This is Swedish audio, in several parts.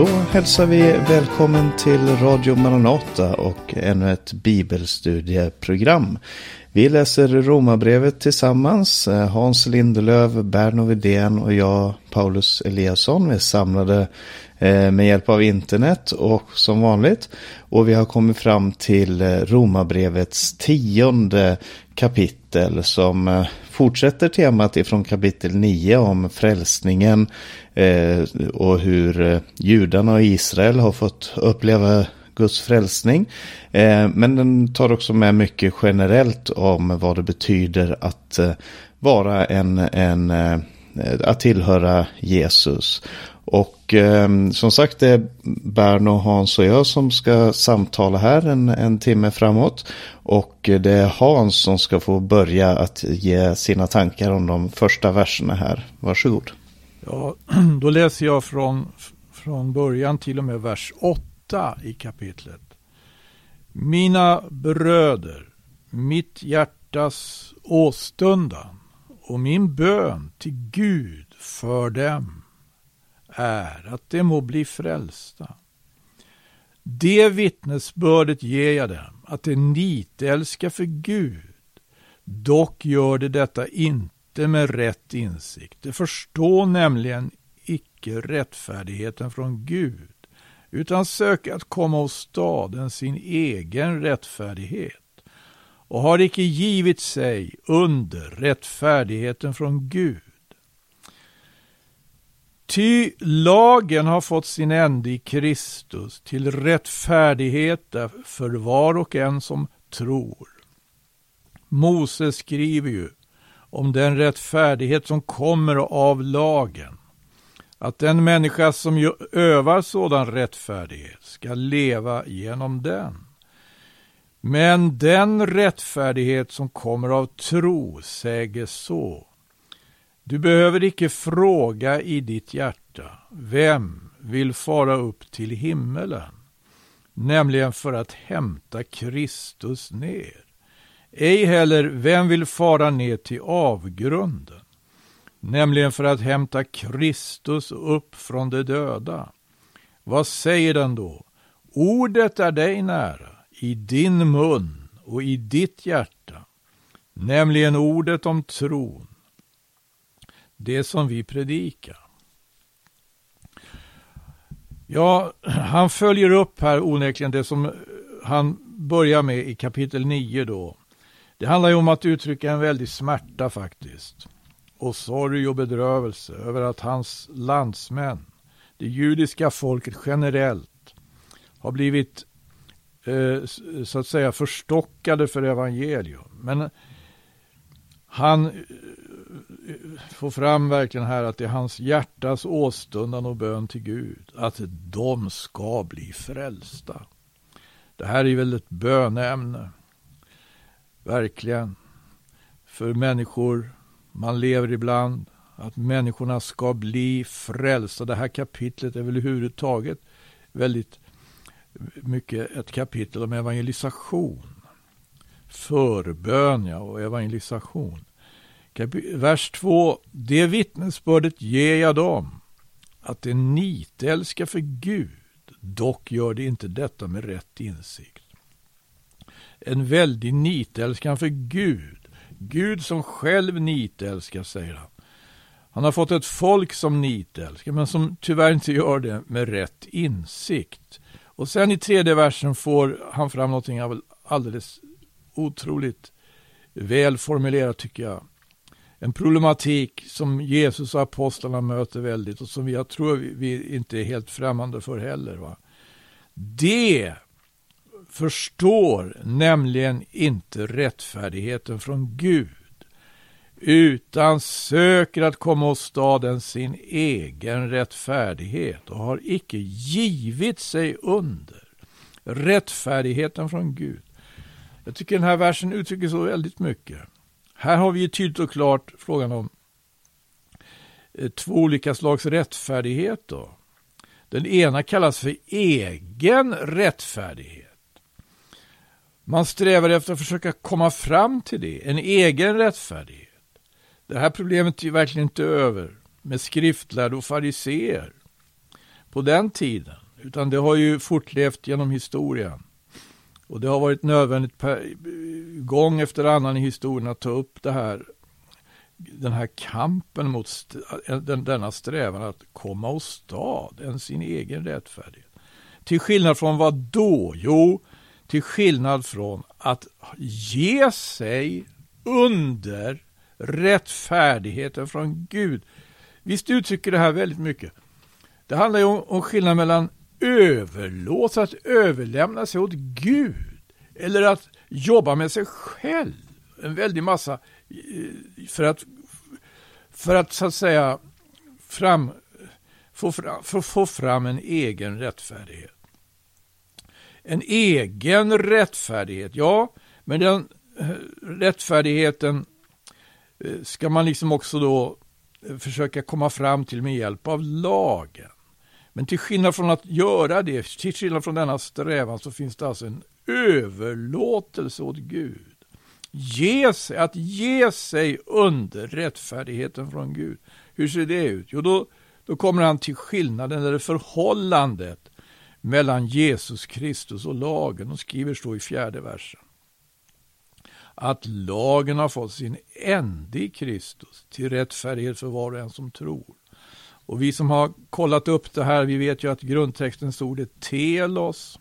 Då hälsar vi välkommen till Radio Maranata och ännu ett bibelstudieprogram. Vi läser Romarbrevet tillsammans. Hans Lindelöf, Berno Widén och jag, Paulus Eliasson. Vi är samlade eh, med hjälp av internet och som vanligt. Och vi har kommit fram till eh, Romarbrevets tionde kapitel som eh, fortsätter temat ifrån kapitel 9 om frälsningen eh, och hur eh, judarna och Israel har fått uppleva Guds frälsning. Eh, men den tar också med mycket generellt om vad det betyder att eh, vara en, en eh, att tillhöra Jesus. Och eh, som sagt det är Berno, Hans och jag som ska samtala här en, en timme framåt. Och det är Hans som ska få börja att ge sina tankar om de första verserna här. Varsågod. Ja, då läser jag från, från början till och med vers 8 i kapitlet. Mina bröder, mitt hjärtas åstundan och min bön till Gud för dem är att de må bli frälsta. Det vittnesbördet ger jag dem, att de nitälskar för Gud. Dock gör de detta inte med rätt insikt. De förstår nämligen icke rättfärdigheten från Gud, utan söker att komma åstaden sin egen rättfärdighet och har icke givit sig under rättfärdigheten från Gud. Ty lagen har fått sin ände i Kristus till rättfärdighet för var och en som tror. Mose skriver ju om den rättfärdighet som kommer av lagen, att den människa som övar sådan rättfärdighet ska leva genom den. Men den rättfärdighet som kommer av tro säger så. Du behöver icke fråga i ditt hjärta, vem vill fara upp till himmelen? Nämligen för att hämta Kristus ner. Ej heller vem vill fara ner till avgrunden? Nämligen för att hämta Kristus upp från de döda. Vad säger den då? Ordet är dig nära, i din mun och i ditt hjärta, nämligen ordet om tron det som vi predikar. Ja, han följer upp här onekligen det som han börjar med i kapitel 9 då. Det handlar ju om att uttrycka en väldig smärta faktiskt. Och sorg och bedrövelse över att hans landsmän, det judiska folket generellt, har blivit eh, så att säga förstockade för evangelium. Men han få fram verkligen här att det är hans hjärtas åstundan och bön till Gud att de ska bli frälsta. Det här är väl ett böneämne. Verkligen. För människor, man lever ibland, att människorna ska bli frälsta. Det här kapitlet är väl överhuvudtaget väldigt mycket ett kapitel om evangelisation. Förbön ja, och evangelisation. Vers 2. Det vittnesbördet ger jag dem, att de nitälskar för Gud, dock gör de inte detta med rätt insikt. En väldig nitälskan för Gud, Gud som själv nitälskar, säger han. Han har fått ett folk som nitälskar, men som tyvärr inte gör det med rätt insikt. Och sen i tredje versen får han fram någonting alldeles otroligt välformulerat, tycker jag en problematik som Jesus och apostlarna möter väldigt och som jag tror vi inte är helt främmande för heller. Va? Det förstår nämligen inte rättfärdigheten från Gud utan söker att komma åstad sin egen rättfärdighet och har icke givit sig under rättfärdigheten från Gud. Jag tycker den här versen uttrycker så väldigt mycket. Här har vi tydligt och klart frågan om eh, två olika slags rättfärdighet. Då. Den ena kallas för egen rättfärdighet. Man strävar efter att försöka komma fram till det, en egen rättfärdighet. Det här problemet är verkligen inte över med skriftlärda och fariseer. på den tiden, utan det har ju fortlevt genom historien. Och det har varit nödvändigt per, gång efter annan i historien att ta upp det här, den här kampen mot st eh, den, denna strävan att komma åstad, än sin egen rättfärdighet. Till skillnad från vad då? Jo, till skillnad från att ge sig under rättfärdigheten från Gud. Visst uttrycker det här väldigt mycket. Det handlar ju om, om skillnad mellan överlåta, att överlämna sig åt Gud eller att jobba med sig själv. En väldig massa eh, för att, för att så att säga fram, få, fram, för få fram en egen rättfärdighet. En egen rättfärdighet, ja, men den eh, rättfärdigheten eh, ska man liksom också då försöka komma fram till med hjälp av lagen. Men till skillnad från att göra det, till skillnad från denna strävan så finns det alltså en överlåtelse åt Gud. Ge sig, att ge sig under rättfärdigheten från Gud. Hur ser det ut? Jo, då, då kommer han till skillnaden, eller förhållandet mellan Jesus Kristus och lagen och skriver så i fjärde versen. Att lagen har fått sin ände i Kristus till rättfärdighet för var och en som tror. Och vi som har kollat upp det här, vi vet ju att grundtextens ord är telos.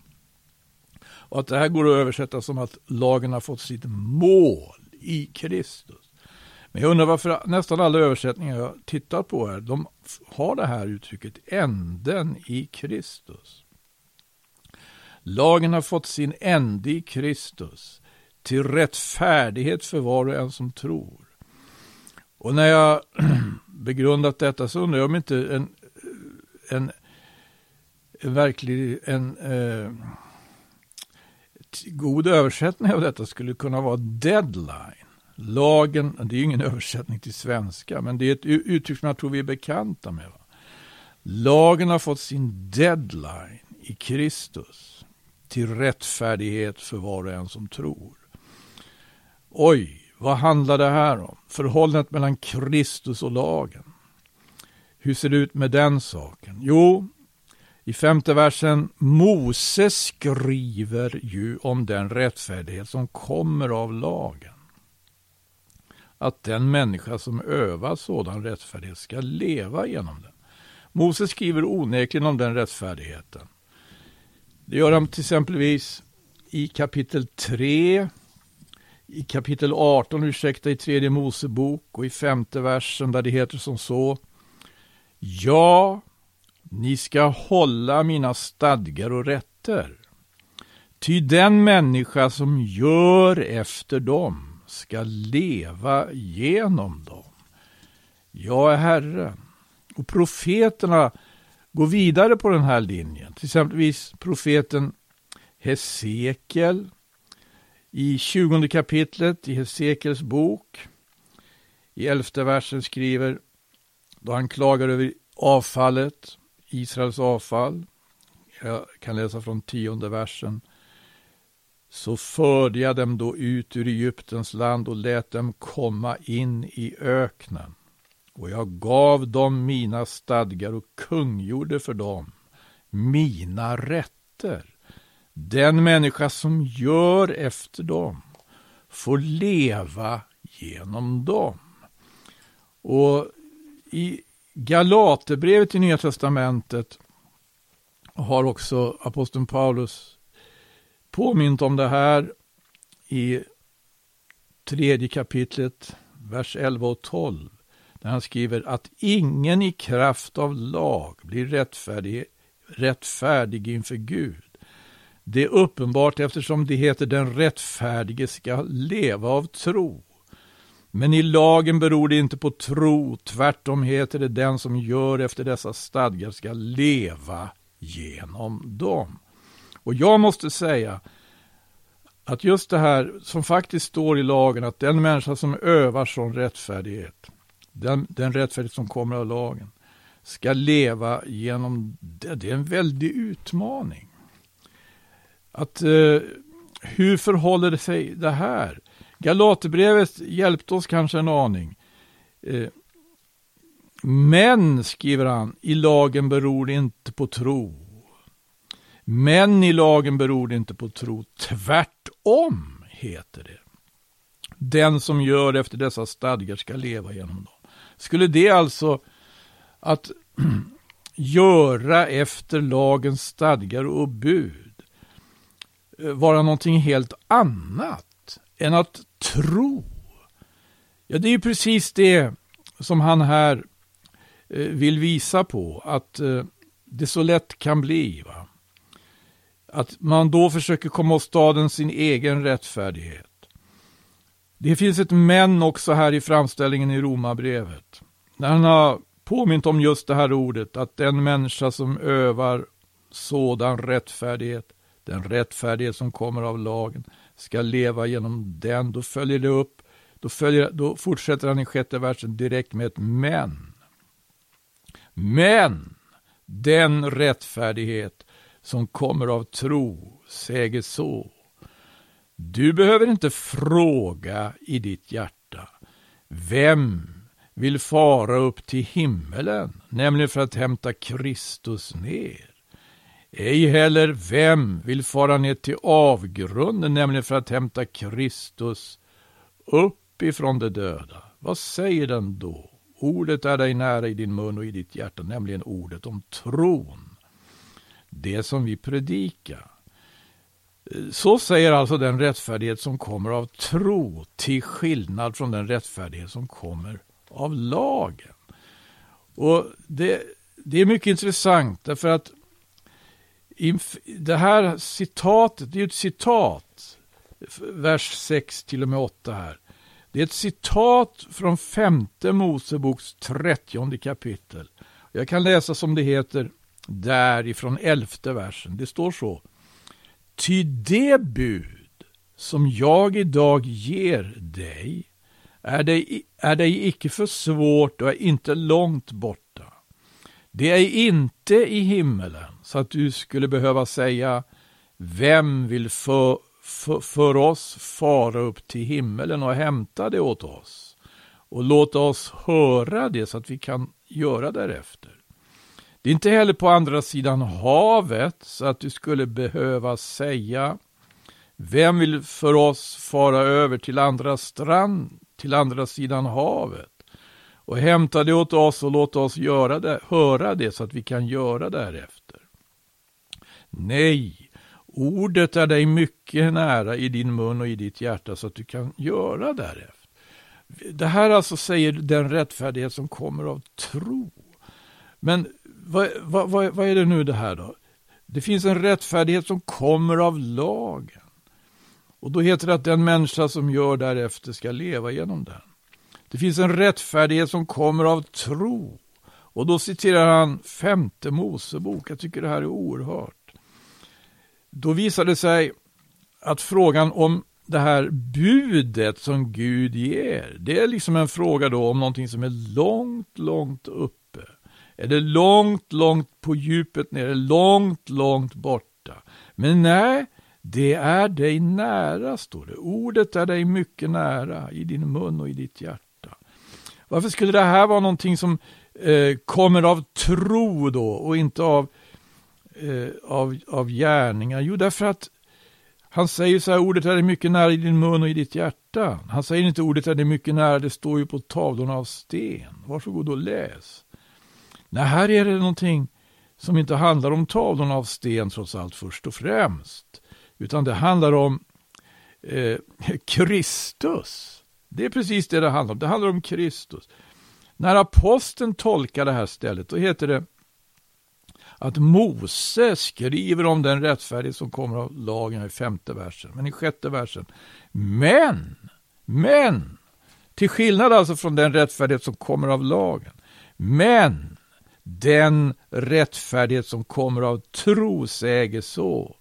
Och att det här går att översätta som att lagen har fått sitt mål i Kristus. Men jag undrar varför nästan alla översättningar jag tittar på här, de har det här uttrycket änden i Kristus. Lagen har fått sin ände i Kristus till rättfärdighet för var och en som tror. Och när jag begrundat detta så undrar jag om inte en, en, en verklig en, eh, god översättning av detta skulle kunna vara deadline. Lagen, det är ju ingen översättning till svenska, men det är ett uttryck som jag tror vi är bekanta med. Va? Lagen har fått sin deadline i Kristus till rättfärdighet för var och en som tror. Oj, vad handlar det här om? Förhållandet mellan Kristus och lagen. Hur ser det ut med den saken? Jo, i femte versen, Mose skriver ju om den rättfärdighet som kommer av lagen. Att den människa som övar sådan rättfärdighet ska leva genom den. Mose skriver onekligen om den rättfärdigheten. Det gör han till exempelvis i kapitel 3, i kapitel 18, ursäkta, i tredje Mosebok och i femte versen där det heter som så. Ja, ni ska hålla mina stadgar och rätter. Ty den människa som gör efter dem ska leva genom dem. Jag är Herren. Och profeterna går vidare på den här linjen. Till exempelvis profeten Hesekiel i 20 kapitlet i Hesekiels bok, i elfte versen skriver, då han klagar över avfallet, Israels avfall, jag kan läsa från tionde versen, så förde jag dem då ut ur Egyptens land och lät dem komma in i öknen. Och jag gav dem mina stadgar och kungjorde för dem mina rätter. Den människa som gör efter dem får leva genom dem. Och i Galaterbrevet i Nya Testamentet har också aposteln Paulus påmint om det här i tredje kapitlet, vers 11 och 12. Där han skriver att ingen i kraft av lag blir rättfärdig, rättfärdig inför Gud. Det är uppenbart eftersom det heter den rättfärdige ska leva av tro. Men i lagen beror det inte på tro, tvärtom heter det den som gör efter dessa stadgar ska leva genom dem. Och jag måste säga att just det här som faktiskt står i lagen, att den människa som övar sån rättfärdighet, den, den rättfärdighet som kommer av lagen, ska leva genom det. Det är en väldig utmaning. Att eh, hur förhåller det sig det här? Galaterbrevet hjälpte oss kanske en aning. Eh, Men, skriver han, i lagen beror det inte på tro. Men i lagen beror det inte på tro. Tvärtom, heter det. Den som gör efter dessa stadgar ska leva genom dem. Skulle det alltså att göra efter lagens stadgar och bud Eh, vara någonting helt annat än att tro? Ja, det är ju precis det som han här eh, vill visa på, att eh, det så lätt kan bli. Va? Att man då försöker komma åt staden sin egen rättfärdighet. Det finns ett men också här i framställningen i Romarbrevet. När han har påmint om just det här ordet, att den människa som övar sådan rättfärdighet, den rättfärdighet som kommer av lagen, ska leva genom den. Då följer det upp, då, följer, då fortsätter han i sjätte versen direkt med ett men. Men den rättfärdighet som kommer av tro säger så. Du behöver inte fråga i ditt hjärta. Vem vill fara upp till himmelen, nämligen för att hämta Kristus ner? Ej heller vem vill fara ner till avgrunden, nämligen för att hämta Kristus upp ifrån de döda. Vad säger den då? Ordet är dig nära i din mun och i ditt hjärta, nämligen ordet om tron. Det som vi predikar. Så säger alltså den rättfärdighet som kommer av tro, till skillnad från den rättfärdighet som kommer av lagen. Och det, det är mycket intressant därför att det här citatet, det är ett citat, vers 6 till och med 8 här. Det är ett citat från femte Moseboks trettionde kapitel. Jag kan läsa som det heter därifrån elfte versen. Det står så. Ty det bud som jag idag ger dig är dig, är dig icke för svårt och är inte långt borta. Det är inte i himmelen så att du skulle behöva säga Vem vill för, för, för oss fara upp till himmelen och hämta det åt oss och låta oss höra det så att vi kan göra därefter. Det är inte heller på andra sidan havet så att du skulle behöva säga Vem vill för oss fara över till andra strand, till andra sidan havet och hämta det åt oss och låta oss göra det, höra det så att vi kan göra därefter. Nej, ordet är dig mycket nära i din mun och i ditt hjärta så att du kan göra därefter. Det här alltså säger den rättfärdighet som kommer av tro. Men vad, vad, vad, vad är det nu det här då? Det finns en rättfärdighet som kommer av lagen. Och då heter det att den människa som gör därefter ska leva genom den. Det finns en rättfärdighet som kommer av tro. Och då citerar han femte Mosebok. Jag tycker det här är oerhört. Då visar det sig att frågan om det här budet som Gud ger, det är liksom en fråga då om någonting som är långt, långt uppe. Är det långt, långt på djupet nere, långt, långt borta? Men nej, det är dig nära, står det. Ordet är dig mycket nära i din mun och i ditt hjärta. Varför skulle det här vara någonting som eh, kommer av tro då och inte av, eh, av, av gärningar? Jo, därför att han säger så här, ordet är mycket nära i din mun och i ditt hjärta. Han säger inte ordet är mycket nära, det står ju på tavlorna av sten. Varsågod och läs. Nej, här är det någonting som inte handlar om tavlorna av sten trots allt först och främst. Utan det handlar om eh, Kristus. Det är precis det det handlar om. Det handlar om Kristus. När aposteln tolkar det här stället, då heter det att Mose skriver om den rättfärdighet som kommer av lagen i femte versen. Men i sjätte versen. Men, men, till skillnad alltså från den rättfärdighet som kommer av lagen. Men den rättfärdighet som kommer av tro säger så.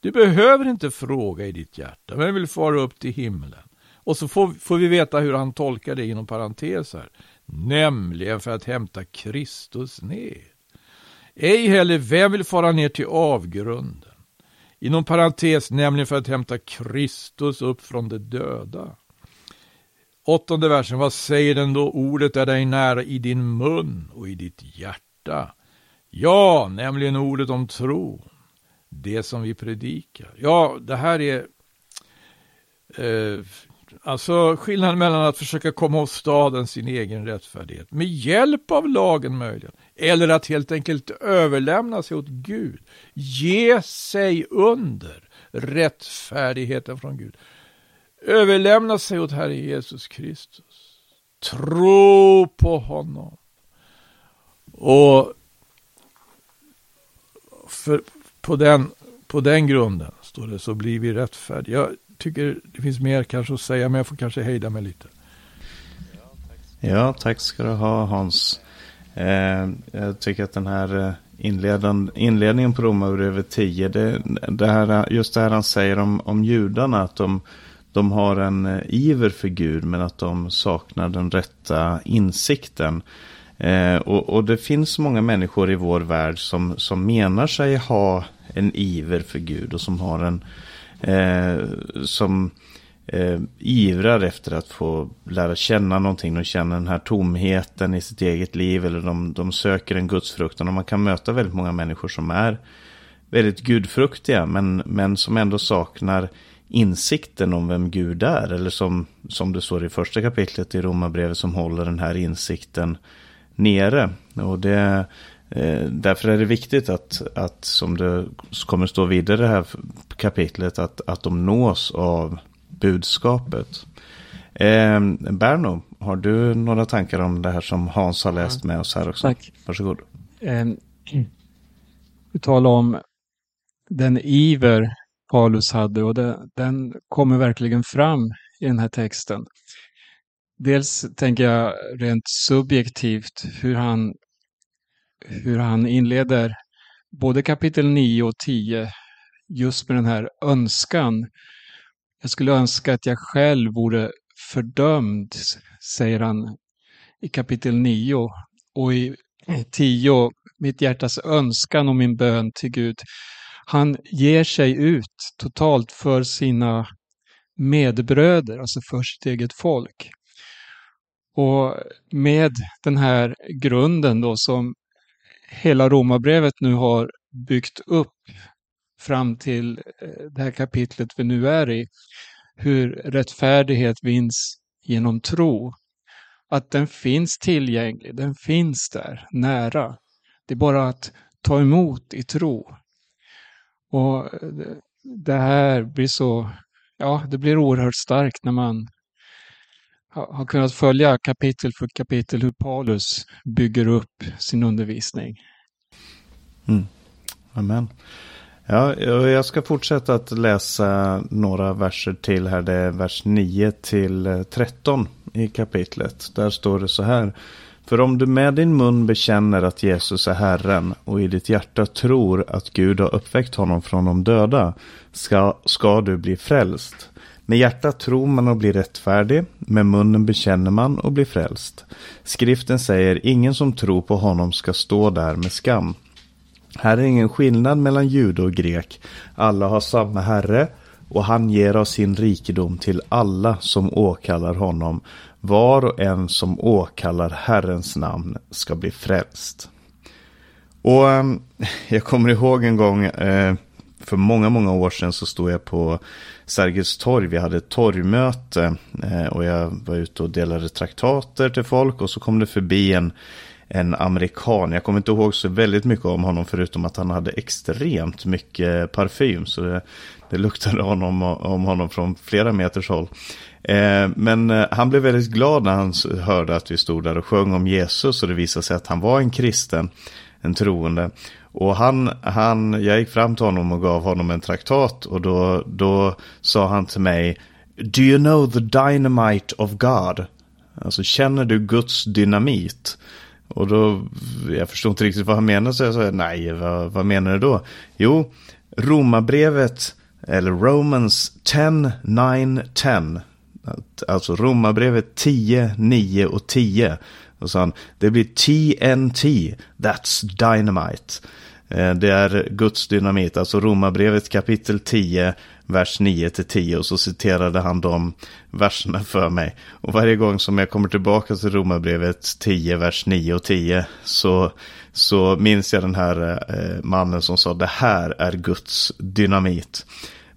Du behöver inte fråga i ditt hjärta, vem vill fara upp till himlen? Och så får, får vi veta hur han tolkar det inom parentes här. Nämligen för att hämta Kristus ner. Ej heller vem vill fara ner till avgrunden. Inom parentes, nämligen för att hämta Kristus upp från de döda. Åttonde versen, vad säger den då? Ordet är dig nära i din mun och i ditt hjärta. Ja, nämligen ordet om tro. Det som vi predikar. Ja, det här är eh, alltså skillnaden mellan att försöka komma åt staden sin egen rättfärdighet med hjälp av lagen möjligen. Eller att helt enkelt överlämna sig åt Gud. Ge sig under rättfärdigheten från Gud. Överlämna sig åt Herre Jesus Kristus. Tro på honom. Och för, på, den, på den grunden står det så blir vi rättfärdiga. Jag tycker det finns mer kanske att säga men jag får kanske hejda mig lite. Ja, tack ska du ha Hans. Eh, jag tycker att den här eh, inledningen på Romarbrevet 10, det, det här, just det här han säger om, om judarna, att de, de har en eh, iver för Gud men att de saknar den rätta insikten. Eh, och, och, det finns många människor i vår värld som, som menar sig ha en iver för Gud och som har en eh, Eh, som eh, ivrar efter att få lära känna någonting. De känner den här tomheten i sitt eget liv eller de, de söker en gudsfruktan. Och man kan möta väldigt många människor som är väldigt gudfruktiga men, men som ändå saknar insikten om vem Gud är. Eller som, som det står i första kapitlet i Romarbrevet som håller den här insikten nere. Och det, därför är det viktigt att, att, som det kommer stå vidare i det här kapitlet, att, att de nås av budskapet. Eh, Berno, har du några tankar om det här som Hans har läst med oss här också? Tack. Varsågod. Eh, vi talar om den iver Paulus hade och det, den kommer verkligen fram i den här texten. Dels tänker jag rent subjektivt hur han, hur han inleder både kapitel 9 och 10 just med den här önskan. Jag skulle önska att jag själv vore fördömd, säger han i kapitel 9. Och i 10, mitt hjärtas önskan och min bön till Gud. Han ger sig ut totalt för sina medbröder, alltså för sitt eget folk. Och med den här grunden då som hela romabrevet nu har byggt upp fram till eh, det här kapitlet vi nu är i, hur rättfärdighet vinns genom tro. Att den finns tillgänglig, den finns där, nära. Det är bara att ta emot i tro. Och eh, det här blir så, ja, det blir oerhört starkt när man har kunnat följa kapitel för kapitel hur Paulus bygger upp sin undervisning. Mm. Amen. Ja, jag ska fortsätta att läsa några verser till här. Det är vers 9 till eh, 13 i kapitlet. Där står det så här. För om du med din mun bekänner att Jesus är Herren och i ditt hjärta tror att Gud har uppväckt honom från de döda ska, ska du bli frälst. Med hjärtat tror man och blir rättfärdig, med munnen bekänner man och blir frälst. Skriften säger, ingen som tror på honom ska stå där med skam. Här är ingen skillnad mellan jude och grek. Alla har samma Herre och han ger av sin rikedom till alla som åkallar honom. Var och en som åkallar Herrens namn ska bli frälst. Och ehm, jag kommer ihåg en gång eh, för många, många år sedan så stod jag på Sergels torg. Vi hade ett torgmöte eh, och jag var ute och delade traktater till folk och så kom det förbi en, en amerikan. Jag kommer inte ihåg så väldigt mycket om honom förutom att han hade extremt mycket parfym. Så det, det luktade honom, om honom från flera meters håll. Eh, men eh, han blev väldigt glad när han hörde att vi stod där och sjöng om Jesus och det visade sig att han var en kristen, en troende. Och han, han, jag gick fram till honom och gav honom en traktat och då, då sa han till mig Do you know the dynamite of God? Alltså känner du Guds dynamit? Och då, jag förstod inte riktigt vad han menade så jag sa nej, vad, vad menar du då? Jo, Romarbrevet, eller Romans 10, 9, 10. Alltså Romarbrevet 10, 9 och 10. Och sa han, det blir TNT, that's dynamite. Eh, det är Guds dynamit, alltså Romarbrevet kapitel 10 vers 9 till 10 och så citerade han de verserna för mig. Och varje gång som jag kommer tillbaka till Romarbrevet 10, vers 9 och 10 så, så minns jag den här eh, mannen som sa det här är Guds dynamit.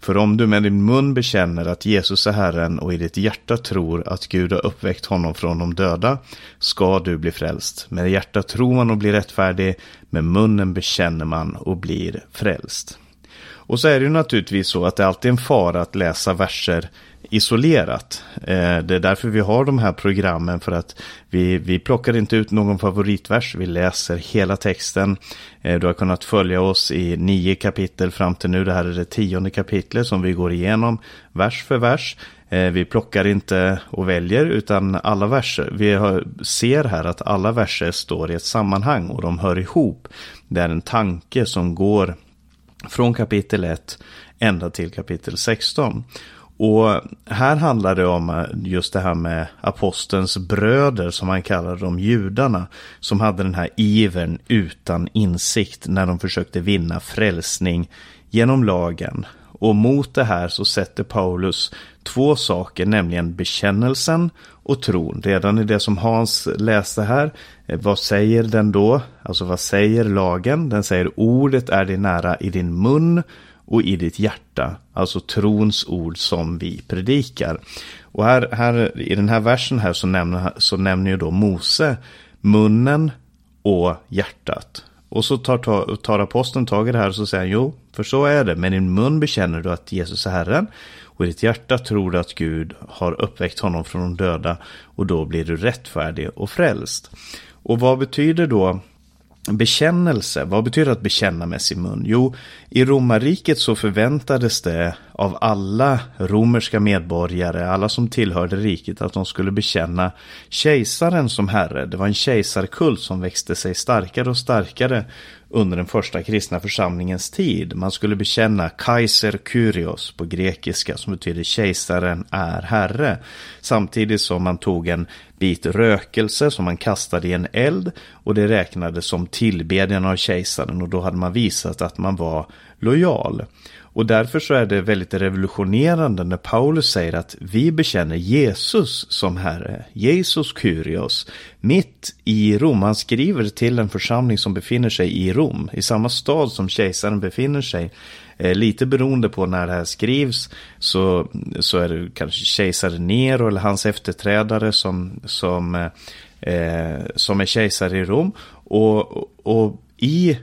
För om du med din mun bekänner att Jesus är Herren och i ditt hjärta tror att Gud har uppväckt honom från de döda, ska du bli frälst. Med hjärtat tror man och blir rättfärdig, med munnen bekänner man och blir frälst. Och så är det ju naturligtvis så att det alltid är en fara att läsa verser isolerat. Eh, det är därför vi har de här programmen för att vi, vi plockar inte ut någon favoritvers, vi läser hela texten. Eh, du har kunnat följa oss i nio kapitel fram till nu, det här är det tionde kapitlet som vi går igenom vers för vers. Eh, vi plockar inte och väljer utan alla verser. Vi ser här att alla verser står i ett sammanhang och de hör ihop. Det är en tanke som går från kapitel 1 ända till kapitel 16. Och här handlar det om eh, just det här med apostelns bröder som han kallar dem, judarna, som hade den här ivern utan insikt när de försökte vinna frälsning genom lagen. Och mot det här så sätter Paulus två saker, nämligen bekännelsen och tron. Redan i det som Hans läste här, eh, vad säger den då? Alltså vad säger lagen? Den säger ordet är dig nära i din mun och i ditt hjärta. Alltså trons ord som vi predikar. Och här, här i den här versen här så nämner, så nämner ju då Mose munnen och hjärtat. Och så tar, tar, tar aposteln tag i det här och så säger han jo, för så är det. Men din mun bekänner du att Jesus är Herren. Och i ditt hjärta tror du att Gud har uppväckt honom från de döda. Och då blir du rättfärdig och frälst. Och vad betyder då Bekännelse, vad betyder att bekänna med sin mun? Jo, i romarriket så förväntades det av alla romerska medborgare, alla som tillhörde riket, att de skulle bekänna kejsaren som herre. Det var en kejsarkult som växte sig starkare och starkare under den första kristna församlingens tid. Man skulle bekänna Kaiser Kyrios på grekiska som betyder kejsaren är herre. Samtidigt som man tog en bit rökelse som man kastade i en eld och det räknades som tillbedjan av kejsaren och då hade man visat att man var lojal. Och därför så är det väldigt revolutionerande när Paulus säger att vi bekänner Jesus som Herre, Jesus Kyrios, mitt i Rom. Han skriver till en församling som befinner sig i Rom, i samma stad som kejsaren befinner sig. Eh, lite beroende på när det här skrivs så, så är det kanske kejsare Nero eller hans efterträdare som, som, eh, som är kejsare i Rom. Och, och i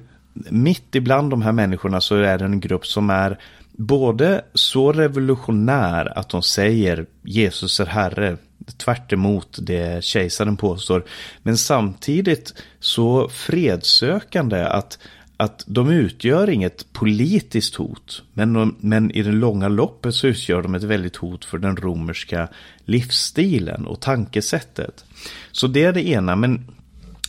mitt ibland de här människorna så är det en grupp som är både så revolutionär att de säger Jesus är Herre, tvärt det kejsaren påstår, men samtidigt så fredsökande att, att de utgör inget politiskt hot, men, de, men i det långa loppet så utgör de ett väldigt hot för den romerska livsstilen och tankesättet. Så det är det ena, men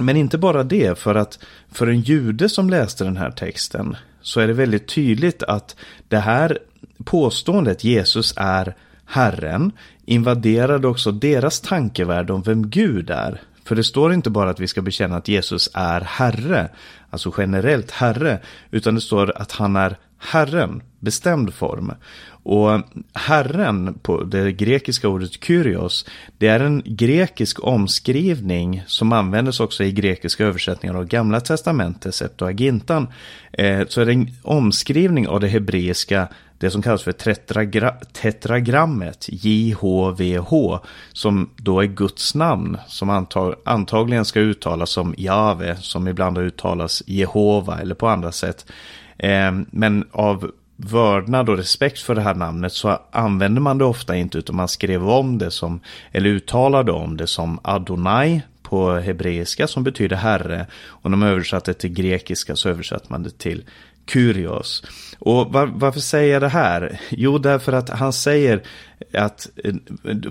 men inte bara det, för att för en jude som läste den här texten så är det väldigt tydligt att det här påståendet Jesus är Herren invaderade också deras tankevärld om vem Gud är. För det står inte bara att vi ska bekänna att Jesus är Herre, alltså generellt Herre, utan det står att han är Herren, bestämd form. Och Herren, på det grekiska ordet Kyrios, det är en grekisk omskrivning som användes också i grekiska översättningar av Gamla Testamentet, Septuagintan. Eh, så är det en omskrivning av det hebreiska det som kallas för tetragra tetragrammet, JHVH, som då är Guds namn, som antag antagligen ska uttalas som Jave, som ibland uttalas Jehova eller på andra sätt. Eh, men av vördnad och respekt för det här namnet så använde man det ofta inte utan man skrev om det som, eller uttalade om det som Adonai på hebreiska som betyder herre. Och när man översatte till grekiska så översatte man det till Kyrios. Och var, varför säger jag det här? Jo, därför att han säger att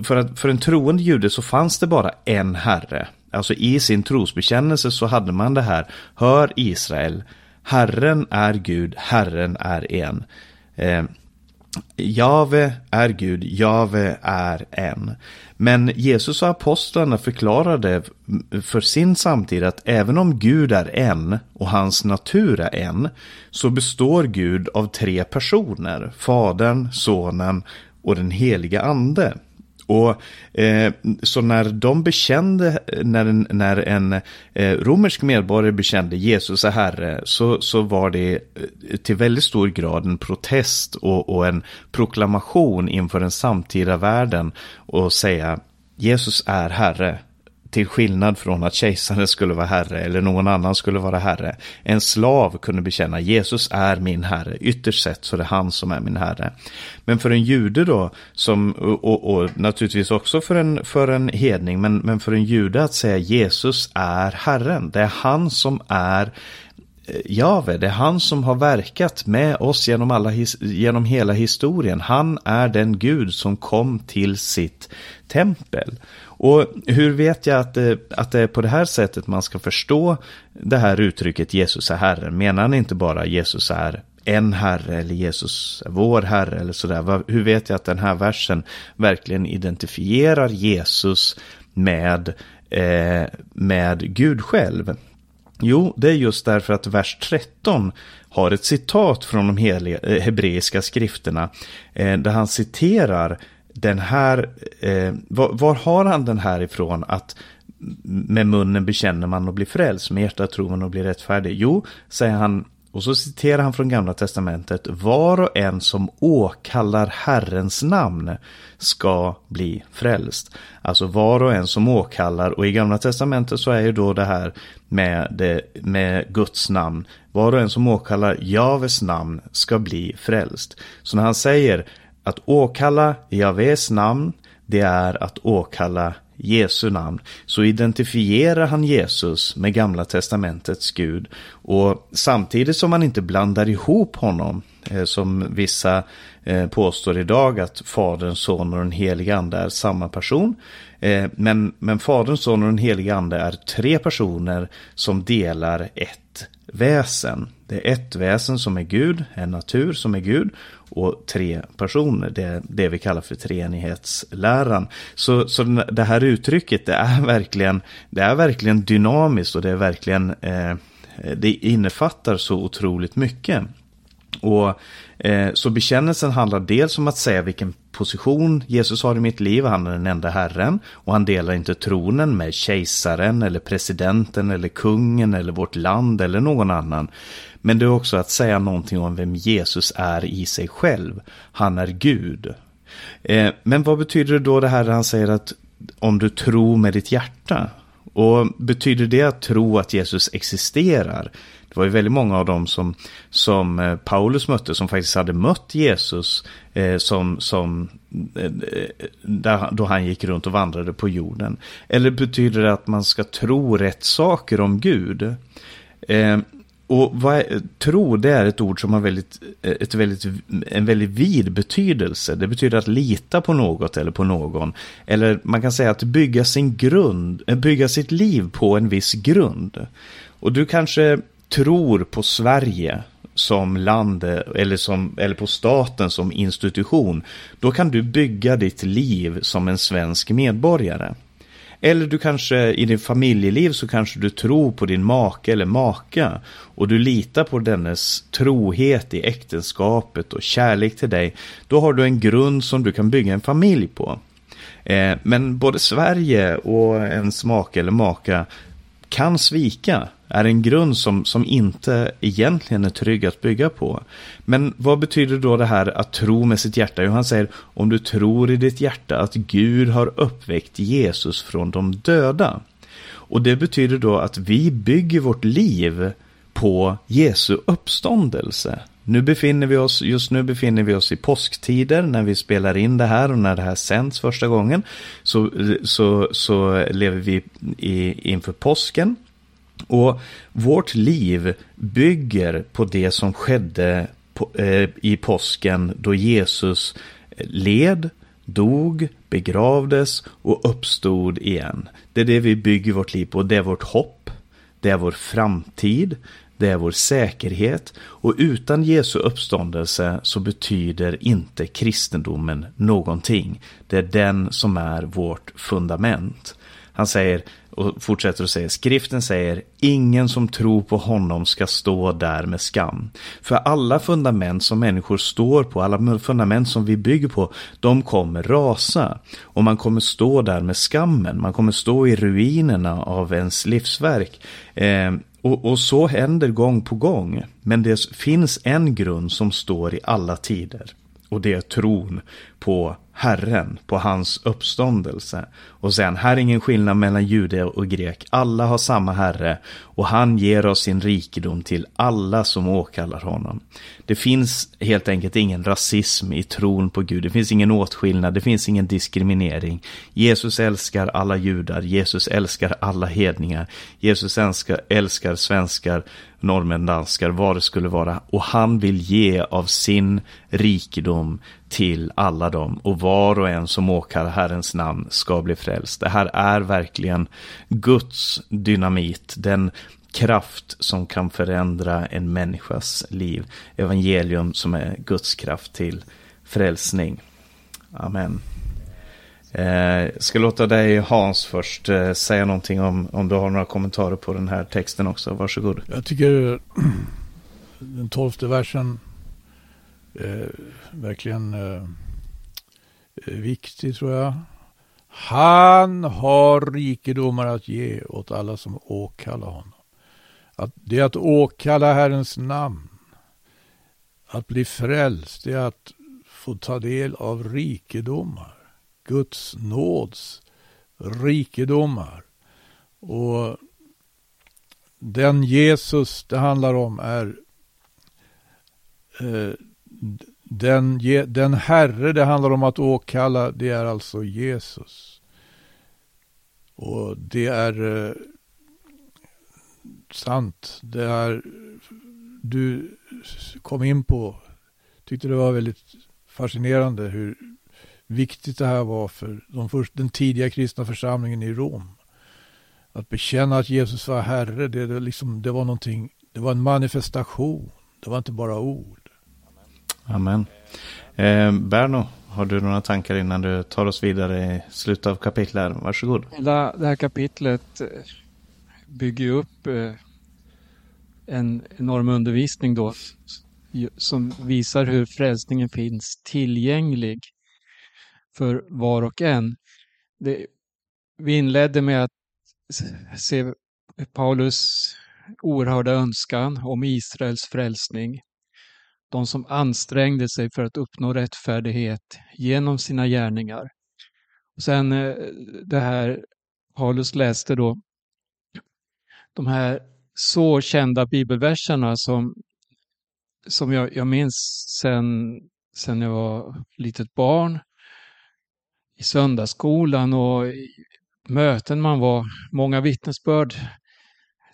för, att för en troende jude så fanns det bara en herre. Alltså i sin trosbekännelse så hade man det här. Hör Israel, Herren är Gud, Herren är en. Eh, Jave är Gud, Jave är en. Men Jesus och apostlarna förklarade för sin samtid att även om Gud är en och hans natur är en, så består Gud av tre personer, Fadern, Sonen och den heliga Ande. Och eh, Så när de bekände, när en, när en eh, romersk medborgare bekände Jesus är Herre, så, så var det eh, till väldigt stor grad en protest och, och en proklamation inför den samtida världen och säga Jesus är Herre. Till skillnad från att kejsaren skulle vara herre eller någon annan skulle vara herre. En slav kunde bekänna Jesus är min herre. Ytterst sett så är det han som är min herre. Men för en jude då, som, och, och, och naturligtvis också för en, för en hedning, men, men för en jude att säga Jesus är herren. Det är han som är eh, Jave, det är han som har verkat med oss genom, alla, genom hela historien. Han är den Gud som kom till sitt tempel. Och hur vet jag att det, att det är på det här sättet man ska förstå det här uttrycket Jesus är Herre? Menar han inte bara Jesus är en herre eller Jesus är vår herre eller sådär. Hur vet jag att den här versen verkligen identifierar Jesus med, eh, med Gud själv? Jo, det är just därför att vers 13 har ett citat från de eh, hebreiska skrifterna eh, där han citerar den här, eh, var, var, har han den här ifrån att med munnen bekänner man och blir frälst, med hjärtat tror man och blir rättfärdig? Jo, säger han, och så citerar han från Gamla Testamentet, var och en som åkallar Herrens namn ska bli frälst. Alltså var och en som åkallar, och i Gamla Testamentet så är ju då det här med, det, med Guds namn, var och en som åkallar Javes namn ska bli frälst. Så när han säger att åkalla Javes namn, det är att åkalla Jesu namn. Så identifierar han Jesus med Gamla Testamentets Gud. Och samtidigt som man inte blandar ihop honom, eh, som vissa eh, påstår idag att Fadern, Son och den helige Ande är samma person. Eh, men, men Fadern, Son och den helige Ande är tre personer som delar ett väsen. Det är ett väsen som är Gud, en natur som är Gud och tre personer. Det är det vi kallar för treenighetsläran. Så, så det här uttrycket det är verkligen, det är verkligen dynamiskt och det är verkligen eh, det innefattar så otroligt mycket. Och eh, Så bekännelsen handlar dels om att säga vilken position Jesus har i mitt liv. Han är den enda Herren och han delar inte tronen med kejsaren eller presidenten eller kungen eller vårt land eller någon annan. Men det är också att säga någonting om vem Jesus är i sig själv. Han är Gud. Eh, men vad betyder det då det här han säger att om du tror med ditt hjärta? Och betyder det att tro att Jesus existerar? Det var ju väldigt många av dem som, som eh, Paulus mötte som faktiskt hade mött Jesus eh, som, som, eh, eh där, då han gick runt och vandrade på jorden. Eller betyder det att man ska tro rätt saker om Gud? Eh, och vad är, tro, det är ett ord som har väldigt, ett väldigt, en väldigt vid betydelse. Det betyder att lita på något eller på någon. Eller man kan säga att bygga sin grund, eh, bygga sitt liv på en viss grund. Och du kanske tror på Sverige som land eller, som, eller på staten som institution. Då kan du bygga ditt liv som en svensk medborgare. Eller du kanske i din familjeliv så kanske du tror på din make eller maka och du litar på dennes trohet i äktenskapet och kärlek till dig. Då har du en grund som du kan bygga en familj på. Eh, men både Sverige och ens make eller maka kan svika är en grund som, som inte egentligen är trygg att bygga på. Men vad betyder då det här att tro med sitt hjärta? Jo, han säger om du tror i ditt hjärta att Gud har uppväckt Jesus från de döda. Och det betyder då att vi bygger vårt liv på Jesu uppståndelse. Nu befinner vi oss, just nu befinner vi oss i påsktider när vi spelar in det här och när det här sänds första gången. Så, så, så lever vi i, inför påsken. Och vårt liv bygger på det som skedde eh, i påsken då Jesus eh, led, dog, begravdes och uppstod igen. Det är det vi bygger vårt liv på. Det är vårt hopp. Det är vår framtid. Det är vår säkerhet och utan Jesu uppståndelse så betyder inte kristendomen någonting. Det är den som är vårt fundament. Han säger och fortsätter att säga, skriften säger, ingen som tror på honom ska stå där med skam. För alla fundament som människor står på, alla fundament som vi bygger på, de kommer rasa. Och man kommer stå där med skammen, man kommer stå i ruinerna av ens livsverk. Eh, och, och, så händer gång på gång. Men det finns en grund som står i alla tider. Och det är tron på Herren, på hans uppståndelse. Och sen, här är ingen skillnad mellan jude och grek. Alla har samma Herre och han ger oss sin rikedom till alla som åkallar honom. Det finns helt enkelt ingen rasism i tron på Gud. Det finns ingen åtskillnad, det finns ingen diskriminering. Jesus älskar alla judar, Jesus älskar alla hedningar. Jesus älskar, älskar svenskar, norrmän, danskar, vad det skulle vara. Och han vill ge av sin rikedom till alla dem och var och en som åkar Herrens namn ska bli frälst. Det här är verkligen Guds dynamit, den kraft som kan förändra en människas liv. Evangelium som är Guds kraft till frälsning. Amen. Jag eh, ska låta dig Hans först eh, säga någonting om, om du har några kommentarer på den här texten också. Varsågod. Jag tycker den tolfte versen eh, verkligen eh, viktig tror jag. Han har rikedomar att ge åt alla som åkallar honom. Att det är att åkalla Herrens namn. Att bli frälst, det är att få ta del av rikedomar. Guds nåds rikedomar. Och den Jesus det handlar om är eh, den, den Herre det handlar om att åkalla, det är alltså Jesus. Och det är eh, sant. Det är du kom in på, tyckte det var väldigt fascinerande hur viktigt det här var för de först, den tidiga kristna församlingen i Rom. Att bekänna att Jesus var Herre, det, det, liksom, det var någonting, det var en manifestation. Det var inte bara ord. Amen. Eh, Berno, har du några tankar innan du tar oss vidare i slutet av kapitlet? Varsågod. Hela det här kapitlet eh, bygger upp eh, en enorm undervisning då som visar hur frälsningen finns tillgänglig för var och en. Det, vi inledde med att se Paulus oerhörda önskan om Israels frälsning de som ansträngde sig för att uppnå rättfärdighet genom sina gärningar. Och sen eh, det här Paulus läste då, de här så kända bibelverserna som, som jag, jag minns sen, sen jag var litet barn i söndagsskolan och i möten man var, många vittnesbörd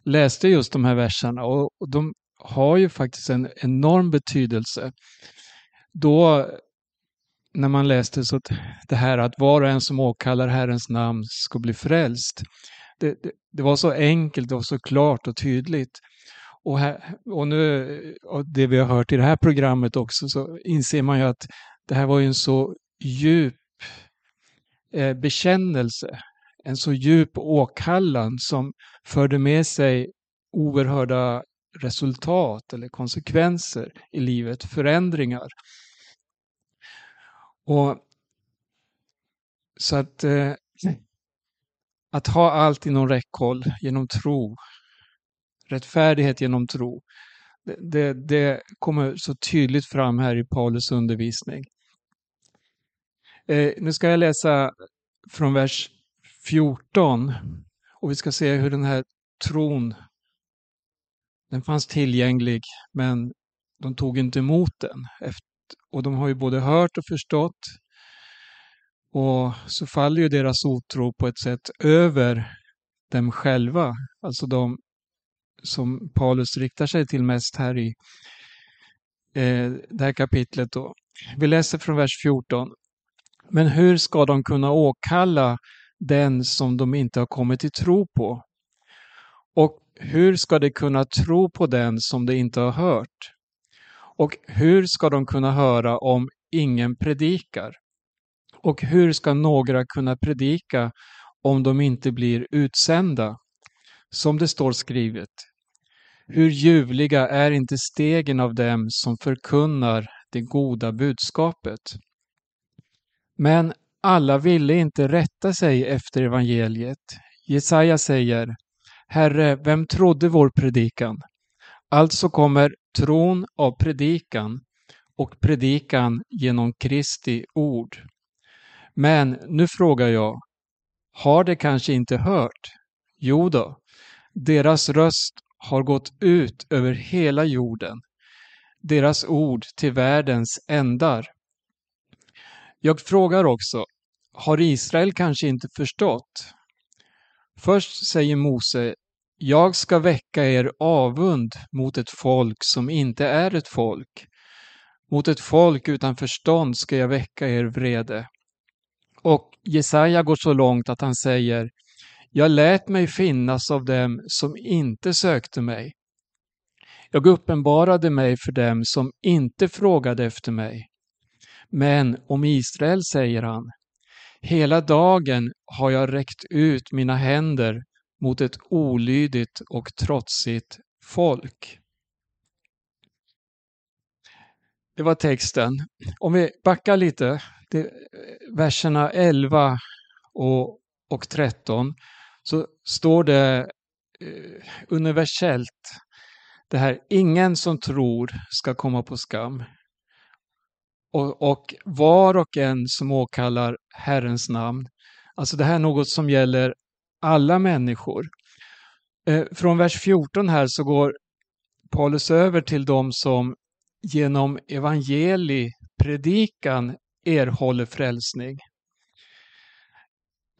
läste just de här verserna och de har ju faktiskt en enorm betydelse. Då, när man läste så att det här att var och en som åkallar Herrens namn ska bli frälst. Det, det, det var så enkelt, det var så klart och tydligt. Och, här, och nu, och det vi har hört i det här programmet också, så inser man ju att det här var ju en så djup eh, bekännelse, en så djup åkallan som förde med sig oerhörda resultat eller konsekvenser i livet, förändringar. Och Så att, eh, att ha allt inom räckhåll genom tro, rättfärdighet genom tro, det, det, det kommer så tydligt fram här i Paulus undervisning. Eh, nu ska jag läsa från vers 14 och vi ska se hur den här tron den fanns tillgänglig men de tog inte emot den. Och de har ju både hört och förstått. Och så faller ju deras otro på ett sätt över dem själva. Alltså de som Paulus riktar sig till mest här i eh, det här kapitlet. Då. Vi läser från vers 14. Men hur ska de kunna åkalla den som de inte har kommit till tro på? Och hur ska de kunna tro på den som de inte har hört? Och hur ska de kunna höra om ingen predikar? Och hur ska några kunna predika om de inte blir utsända? Som det står skrivet. Hur ljuvliga är inte stegen av dem som förkunnar det goda budskapet? Men alla ville inte rätta sig efter evangeliet. Jesaja säger Herre, vem trodde vår predikan? Alltså kommer tron av predikan och predikan genom Kristi ord. Men nu frågar jag, har de kanske inte hört? Jo då, deras röst har gått ut över hela jorden, deras ord till världens ändar. Jag frågar också, har Israel kanske inte förstått? Först säger Mose, jag ska väcka er avund mot ett folk som inte är ett folk. Mot ett folk utan förstånd ska jag väcka er vrede. Och Jesaja går så långt att han säger Jag lät mig finnas av dem som inte sökte mig. Jag uppenbarade mig för dem som inte frågade efter mig. Men om Israel säger han Hela dagen har jag räckt ut mina händer mot ett olydigt och trotsigt folk. Det var texten. Om vi backar lite, det, eh, verserna 11 och, och 13, så står det eh, universellt det här, ingen som tror ska komma på skam. Och, och var och en som åkallar Herrens namn. Alltså det här är något som gäller alla människor. Eh, från vers 14 här så går Paulus över till de som genom evangeli, predikan, erhåller frälsning.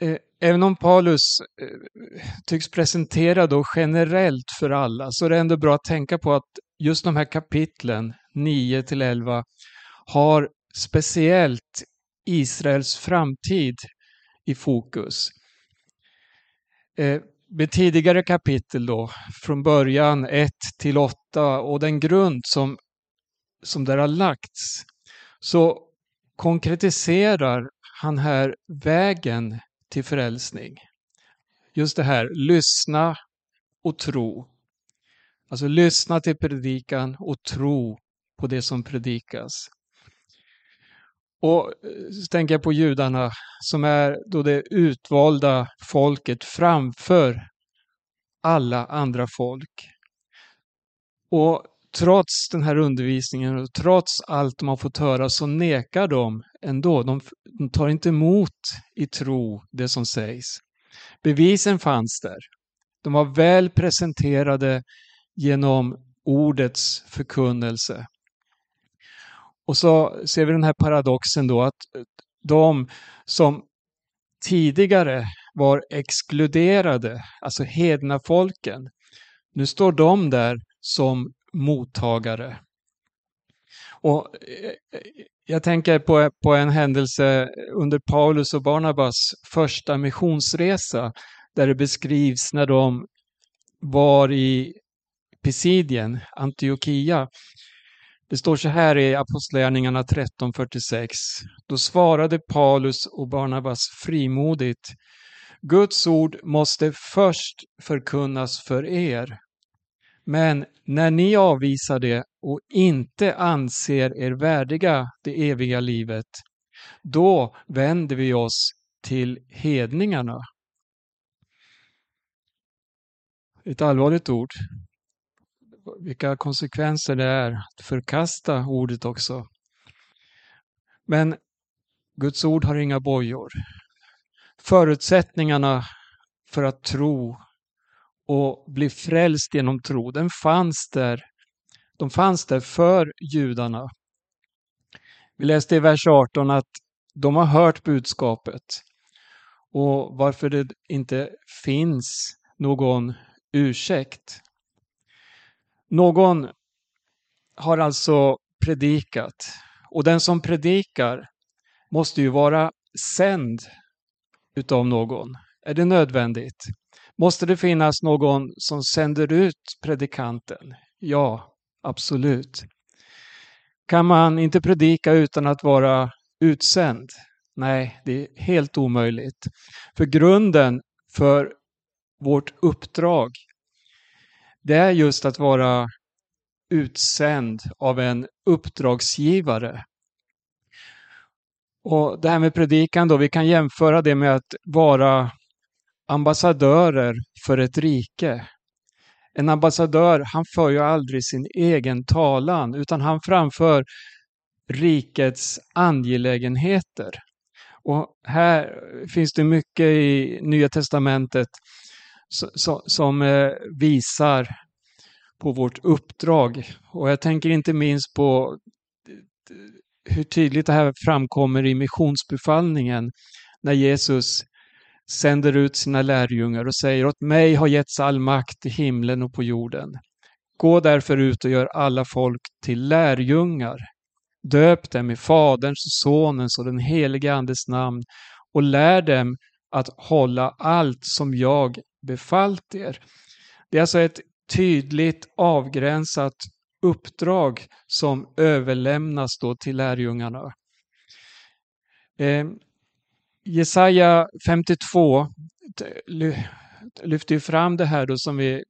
Eh, även om Paulus eh, tycks presentera då generellt för alla så är det ändå bra att tänka på att just de här kapitlen 9 till 11 har speciellt Israels framtid i fokus. Eh, med tidigare kapitel då, från början 1 till 8 och den grund som, som där har lagts, så konkretiserar han här vägen till frälsning. Just det här, lyssna och tro. Alltså lyssna till predikan och tro på det som predikas. Och eh, så tänker jag på judarna som är då det utvalda folket framför alla andra folk. Och trots den här undervisningen och trots allt de har fått höra så nekar de ändå. De, de tar inte emot i tro det som sägs. Bevisen fanns där. De var väl presenterade genom ordets förkunnelse. Och så ser vi den här paradoxen då att eh, de som tidigare var exkluderade, alltså hedna folken, nu står de där som mottagare. Och eh, eh, jag tänker på, på en händelse under Paulus och Barnabas första missionsresa där det beskrivs när de var i Pisidien, Antiochia, det står så här i Apostlagärningarna 13.46. Då svarade Paulus och Barnabas frimodigt. Guds ord måste först förkunnas för er. Men när ni avvisar det och inte anser er värdiga det eviga livet, då vänder vi oss till hedningarna. Ett allvarligt ord vilka konsekvenser det är att förkasta ordet också. Men Guds ord har inga bojor. Förutsättningarna för att tro och bli frälst genom tro, den fanns där. De fanns där för judarna. Vi läste i vers 18 att de har hört budskapet och varför det inte finns någon ursäkt. Någon har alltså predikat och den som predikar måste ju vara sänd utav någon. Är det nödvändigt? Måste det finnas någon som sänder ut predikanten? Ja, absolut. Kan man inte predika utan att vara utsänd? Nej, det är helt omöjligt. För grunden för vårt uppdrag, det är just att vara utsänd av en uppdragsgivare. Och Det här med predikan då, vi kan jämföra det med att vara ambassadörer för ett rike. En ambassadör, han för ju aldrig sin egen talan, utan han framför rikets angelägenheter. Och här finns det mycket i Nya Testamentet som eh, visar på vårt uppdrag. Och jag tänker inte minst på hur tydligt det här framkommer i missionsbefallningen när Jesus sänder ut sina lärjungar och säger åt mig har getts all makt i himlen och på jorden. Gå därför ut och gör alla folk till lärjungar. Döp dem i Faderns, Sonens och den helige Andes namn och lär dem att hålla allt som jag befallt er. Det är alltså ett tydligt avgränsat uppdrag som överlämnas då till lärjungarna. Eh, Jesaja 52 lyfter ju fram det här då som vi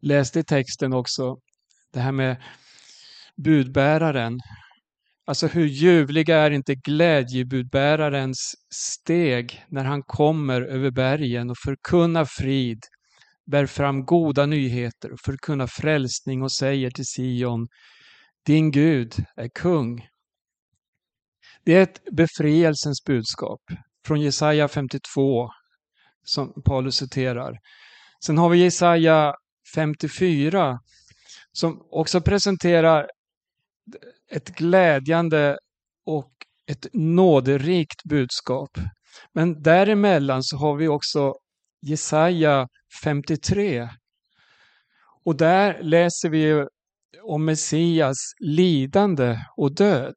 läste i texten också. Det här med budbäraren. Alltså hur ljuvliga är inte glädjebudbärarens steg när han kommer över bergen och förkunnar frid, bär fram goda nyheter och förkunnar frälsning och säger till Sion, din Gud är kung. Det är ett befrielsens budskap från Jesaja 52 som Paulus citerar. Sen har vi Jesaja 54 som också presenterar ett glädjande och ett nåderikt budskap. Men däremellan så har vi också Jesaja 53. Och där läser vi om Messias lidande och död.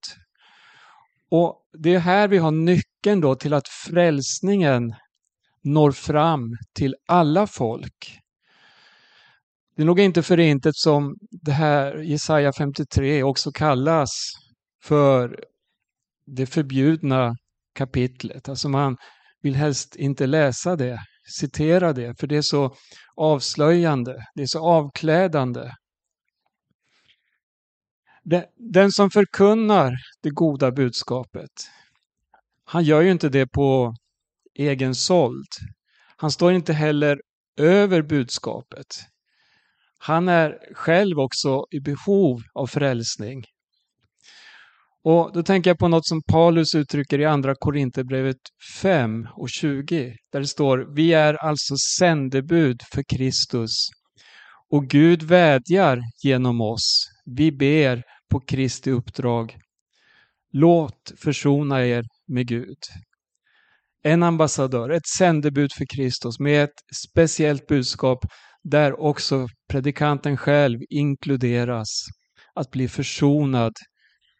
Och det är här vi har nyckeln då till att frälsningen når fram till alla folk. Det är nog inte för intet som det här Jesaja 53 också kallas för det förbjudna kapitlet. Alltså man vill helst inte läsa det, citera det, för det är så avslöjande, det är så avklädande. Den som förkunnar det goda budskapet, han gör ju inte det på egen såld. Han står inte heller över budskapet. Han är själv också i behov av frälsning. Och Då tänker jag på något som Paulus uttrycker i Andra Korinthierbrevet 5 och 20. Där det står, vi är alltså sändebud för Kristus och Gud vädjar genom oss. Vi ber på Kristi uppdrag. Låt försona er med Gud. En ambassadör, ett sändebud för Kristus med ett speciellt budskap där också predikanten själv inkluderas. Att bli försonad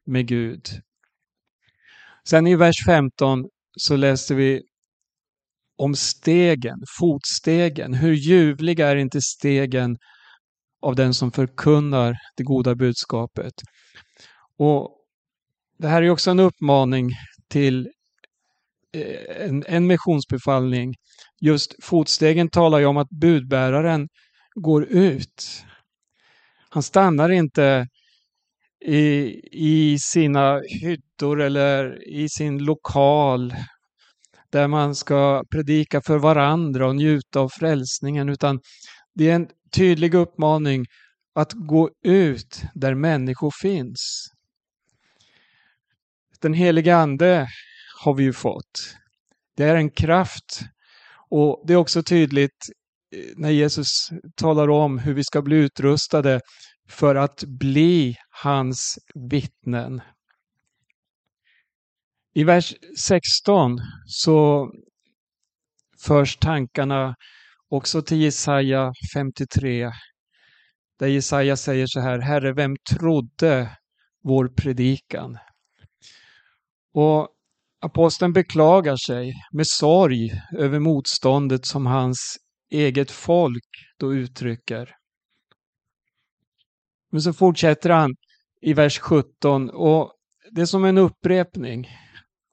med Gud. Sen i vers 15 så läste vi om stegen, fotstegen. Hur ljuvliga är inte stegen av den som förkunnar det goda budskapet. Och Det här är också en uppmaning till Eh, en, en missionsbefallning. Just fotstegen talar ju om att budbäraren går ut. Han stannar inte i, i sina hyddor eller i sin lokal där man ska predika för varandra och njuta av frälsningen, utan det är en tydlig uppmaning att gå ut där människor finns. Den heliga Ande har vi ju fått. Det är en kraft och det är också tydligt eh, när Jesus talar om hur vi ska bli utrustade för att bli hans vittnen. I vers 16 så förs tankarna också till Jesaja 53. Där Jesaja säger så här, Herre, vem trodde vår predikan? Och aposteln beklagar sig med sorg över motståndet som hans eget folk då uttrycker. Men så fortsätter han i vers 17 och det är som en upprepning.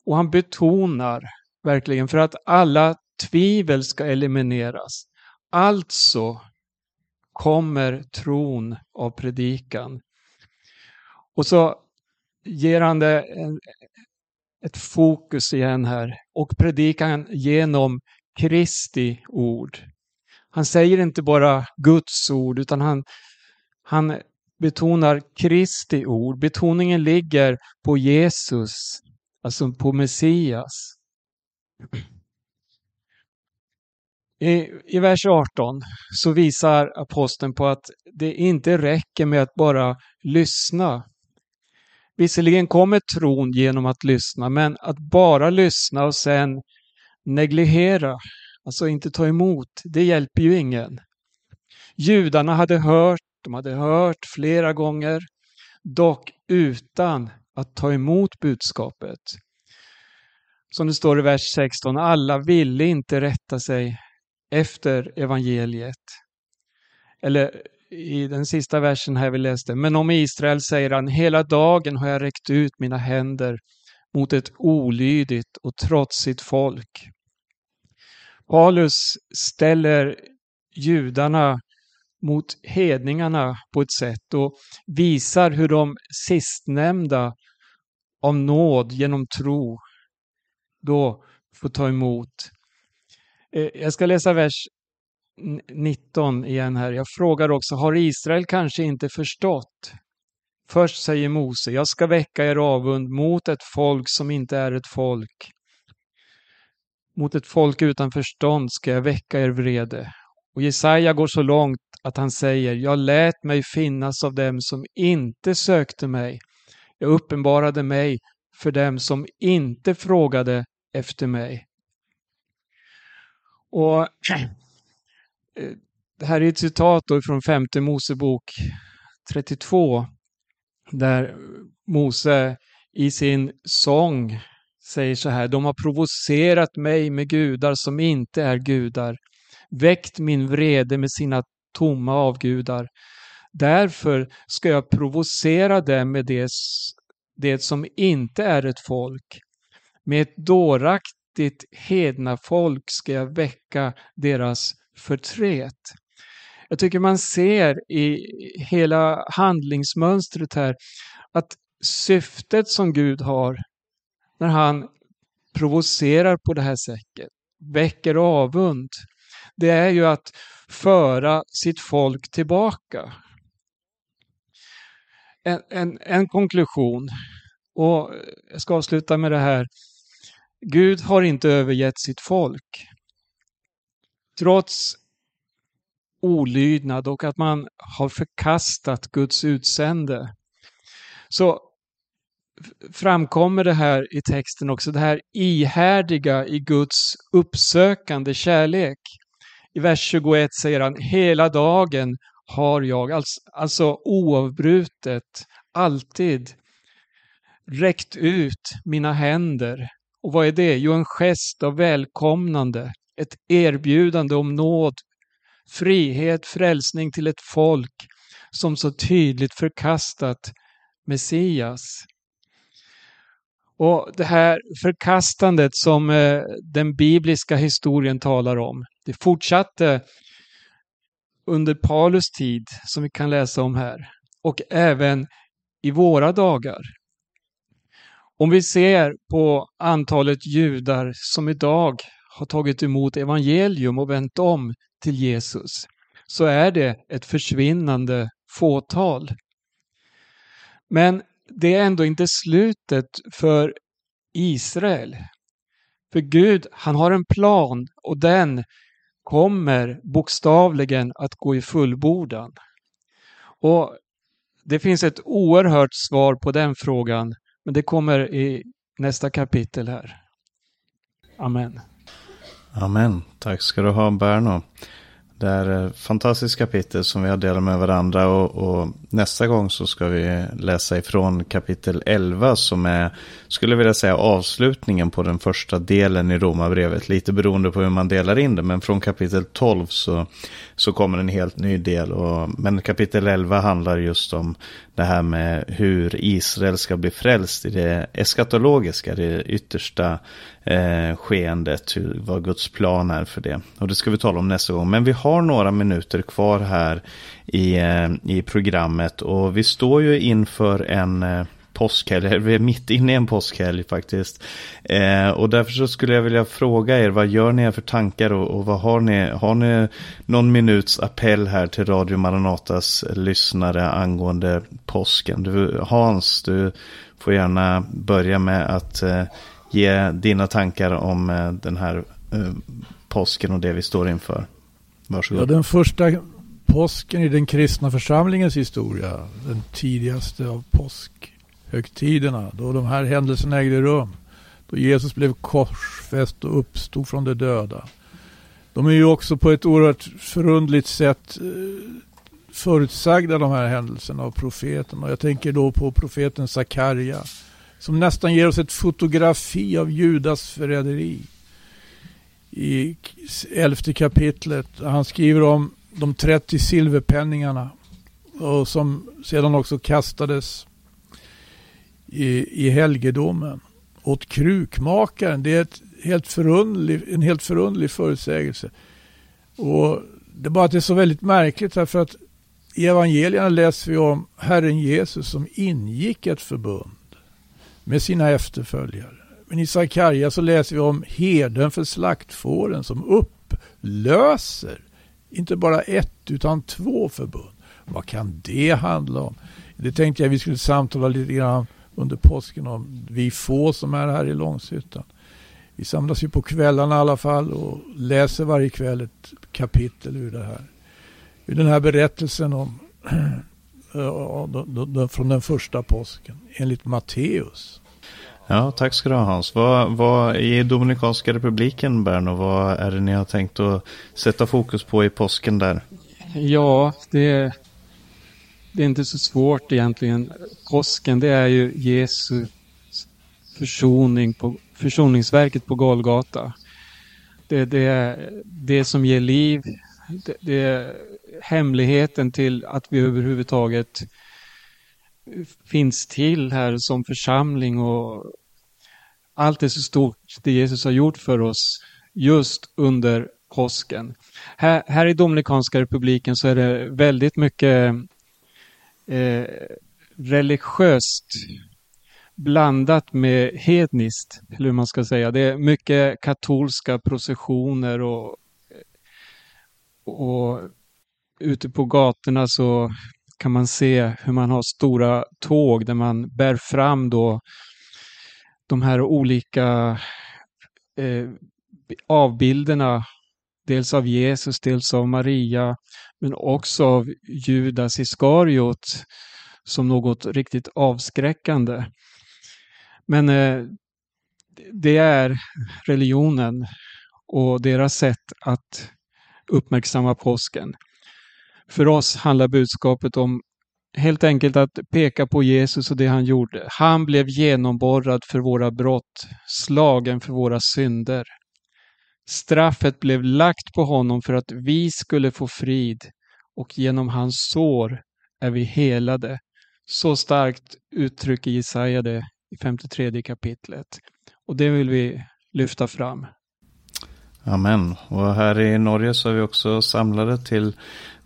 Och han betonar verkligen för att alla tvivel ska elimineras. Alltså kommer tron av predikan. Och så ger han det en, ett fokus igen här och predikan genom Kristi ord. Han säger inte bara Guds ord utan han, han betonar Kristi ord. Betoningen ligger på Jesus, alltså på Messias. I, I vers 18 så visar aposteln på att det inte räcker med att bara lyssna. Visserligen kommer tron genom att lyssna, men att bara lyssna och sen negligera, alltså inte ta emot, det hjälper ju ingen. Judarna hade hört, de hade hört flera gånger, dock utan att ta emot budskapet. Som det står i vers 16, alla ville inte rätta sig efter evangeliet. Eller i den sista versen här vi läste, men om Israel säger han, hela dagen har jag räckt ut mina händer mot ett olydigt och trotsigt folk. Paulus ställer judarna mot hedningarna på ett sätt och visar hur de sistnämnda av nåd genom tro då får ta emot. Eh, jag ska läsa vers 19 igen här. Jag frågar också, har Israel kanske inte förstått? Först säger Mose, jag ska väcka er avund mot ett folk som inte är ett folk. Mot ett folk utan förstånd ska jag väcka er vrede. Och Jesaja går så långt att han säger, jag lät mig finnas av dem som inte sökte mig. Jag uppenbarade mig för dem som inte frågade efter mig. Och Eh, det här är ett citat då från femte Mosebok 32 där Mose i sin sång säger så här, de har provocerat mig med gudar som inte är gudar, väckt min vrede med sina tomma avgudar. Därför ska jag provocera dem med det, det som inte är ett folk. Med ett dåraktigt hedna folk ska jag väcka deras förtret. Jag tycker man ser i hela handlingsmönstret här att syftet som Gud har när han provocerar på det här sättet, väcker avund, det är ju att föra sitt folk tillbaka. En, en, en konklusion, och jag ska avsluta med det här. Gud har inte övergett sitt folk. Trots olydnad och att man har förkastat Guds utsände. Så framkommer det här i texten också, det här ihärdiga i Guds uppsökande kärlek. I vers 21 säger han, hela dagen har jag, alltså, alltså oavbrutet, alltid räckt ut mina händer. Och vad är det? Jo, en gest av välkomnande, ett erbjudande om nåd, frihet, frälsning till ett folk som så tydligt förkastat Messias. Och det här förkastandet som eh, den bibliska historien talar om, det fortsatte under Paulus tid, som vi kan läsa om här, och även i våra dagar. Om vi ser på antalet judar som idag har tagit emot evangelium och vänt om till Jesus, så är det ett försvinnande fåtal. Men det är ändå inte slutet för Israel. För Gud, han har en plan och den kommer bokstavligen att gå i fullbordan. Och det finns ett oerhört svar på den frågan, men det kommer i nästa kapitel här. Amen. Amen. Tack ska du ha Berno. Det är ett fantastiskt kapitel som vi har delat med varandra och, och, nästa gång så ska vi läsa ifrån kapitel 11 som är, skulle vilja säga avslutningen på den första delen i Romarbrevet. Lite beroende på hur man delar in det, men från kapitel 12 så, så kommer en helt ny del. Och, men kapitel 11 handlar just om det här med hur Israel ska bli frälst i det eskatologiska, det yttersta eh, skeendet, hur, vad Guds plan är för det. Och det ska vi tala om nästa gång. Men vi har några minuter kvar här i, eh, i programmet och vi står ju inför en eh, påskhelg, vi är mitt inne i en påskhelg faktiskt. Eh, och därför så skulle jag vilja fråga er, vad gör ni för tankar och, och, vad har ni? Har ni någon minuts appell här till Radio Maranatas lyssnare angående påsken? Du, Hans, du får gärna börja med att eh, ge dina tankar om eh, den här eh, påsken och det vi står inför. Varsågod. Ja, den första påsken i den kristna församlingens historia, den tidigaste av påsk högtiderna då de här händelserna ägde rum, då Jesus blev korsfäst och uppstod från de döda. De är ju också på ett oerhört förundligt sätt eh, förutsagda de här händelserna av profeten. Och jag tänker då på profeten Sakarja som nästan ger oss ett fotografi av Judas förräderi. I elfte kapitlet. Han skriver om de 30 silverpenningarna och som sedan också kastades i, i helgedomen åt krukmakaren. Det är ett helt förundlig, en helt förundlig förutsägelse. Och det är bara att det är så väldigt märkligt därför att i evangelierna läser vi om Herren Jesus som ingick ett förbund med sina efterföljare. Men i Sakarja så läser vi om herden för slaktfåren som upplöser inte bara ett utan två förbund. Vad kan det handla om? Det tänkte jag vi skulle samtala lite grann under påsken om. Vi få som är här i Långshyttan. Vi samlas ju på kvällarna i alla fall och läser varje kväll ett kapitel ur det här. Ur den här berättelsen om från den första påsken enligt Matteus. Ja, tack ska du ha Hans. Vad, vad, I Dominikanska republiken, Berno, vad är det ni har tänkt att sätta fokus på i påsken där? Ja, det, det är inte så svårt egentligen. Påsken, det är ju Jesu försoning på, försoningsverket på Golgata. Det, det är det som ger liv. Det, det är hemligheten till att vi överhuvudtaget finns till här som församling och allt är så stort, det Jesus har gjort för oss just under påsken. Här, här i Dominikanska republiken så är det väldigt mycket eh, religiöst blandat med hedniskt, eller hur man ska säga. Det är mycket katolska processioner och, och ute på gatorna så kan man se hur man har stora tåg där man bär fram då de här olika eh, avbilderna, dels av Jesus, dels av Maria, men också av Judas Iskariot som något riktigt avskräckande. Men eh, det är religionen och deras sätt att uppmärksamma påsken. För oss handlar budskapet om helt enkelt att peka på Jesus och det han gjorde. Han blev genomborrad för våra brott, slagen för våra synder. Straffet blev lagt på honom för att vi skulle få frid och genom hans sår är vi helade. Så starkt uttrycker Jesaja det i 53 kapitlet. Och det vill vi lyfta fram. Amen. Och här i Norge så är vi också samlade till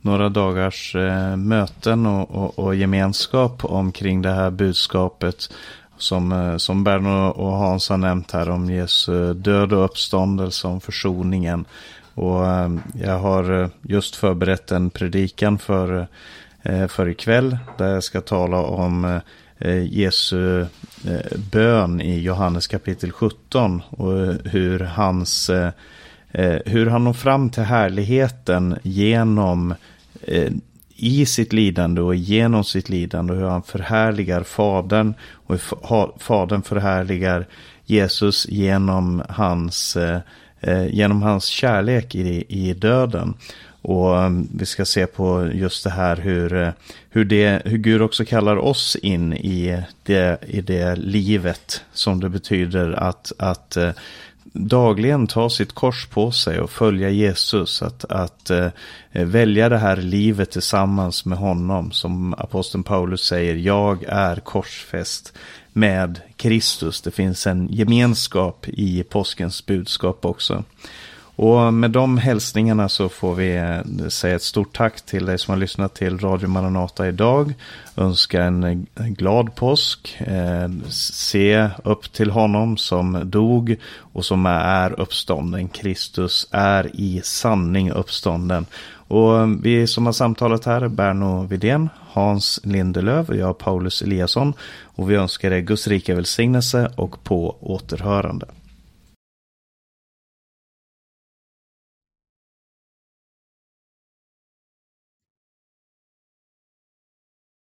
några dagars eh, möten och, och, och, gemenskap omkring det här budskapet. Som, eh, som Berno och Hans har nämnt här om Jesu död och uppståndelse, om försoningen. Och eh, jag har eh, just förberett en predikan för, för ikväll. Där jag ska tala om Jesu bön i Johannes kapitel 17. Och hur hans hur han når fram till härligheten genom i sitt lidande och genom sitt lidande och hur han förhärligar Fadern och hur Fadern förhärligar Jesus genom hans, eh, eh, genom hans kärlek i, i döden. Och um, vi ska se på just det här hur, eh, hur, det, hur Gud också kallar oss in i det, i det livet som det betyder att, att uh, dagligen ta sitt kors på sig och följa Jesus. Att, att eh, välja det här livet tillsammans med honom. Som aposteln Paulus säger, jag är korsfäst med Kristus. Det finns en gemenskap i påskens budskap också. Och med de hälsningarna så får vi eh, säga ett stort tack till dig som har lyssnat till Radio Maranata idag. Önska en eh, glad påsk. Eh, se upp till honom som dog och som är uppstånden. Kristus är i sanning uppstånden. Och vi som har samtalat här är Berno Vidén, Hans Lindelöv och jag Paulus Eliasson. Och vi önskar dig Guds rika välsignelse och på återhörande.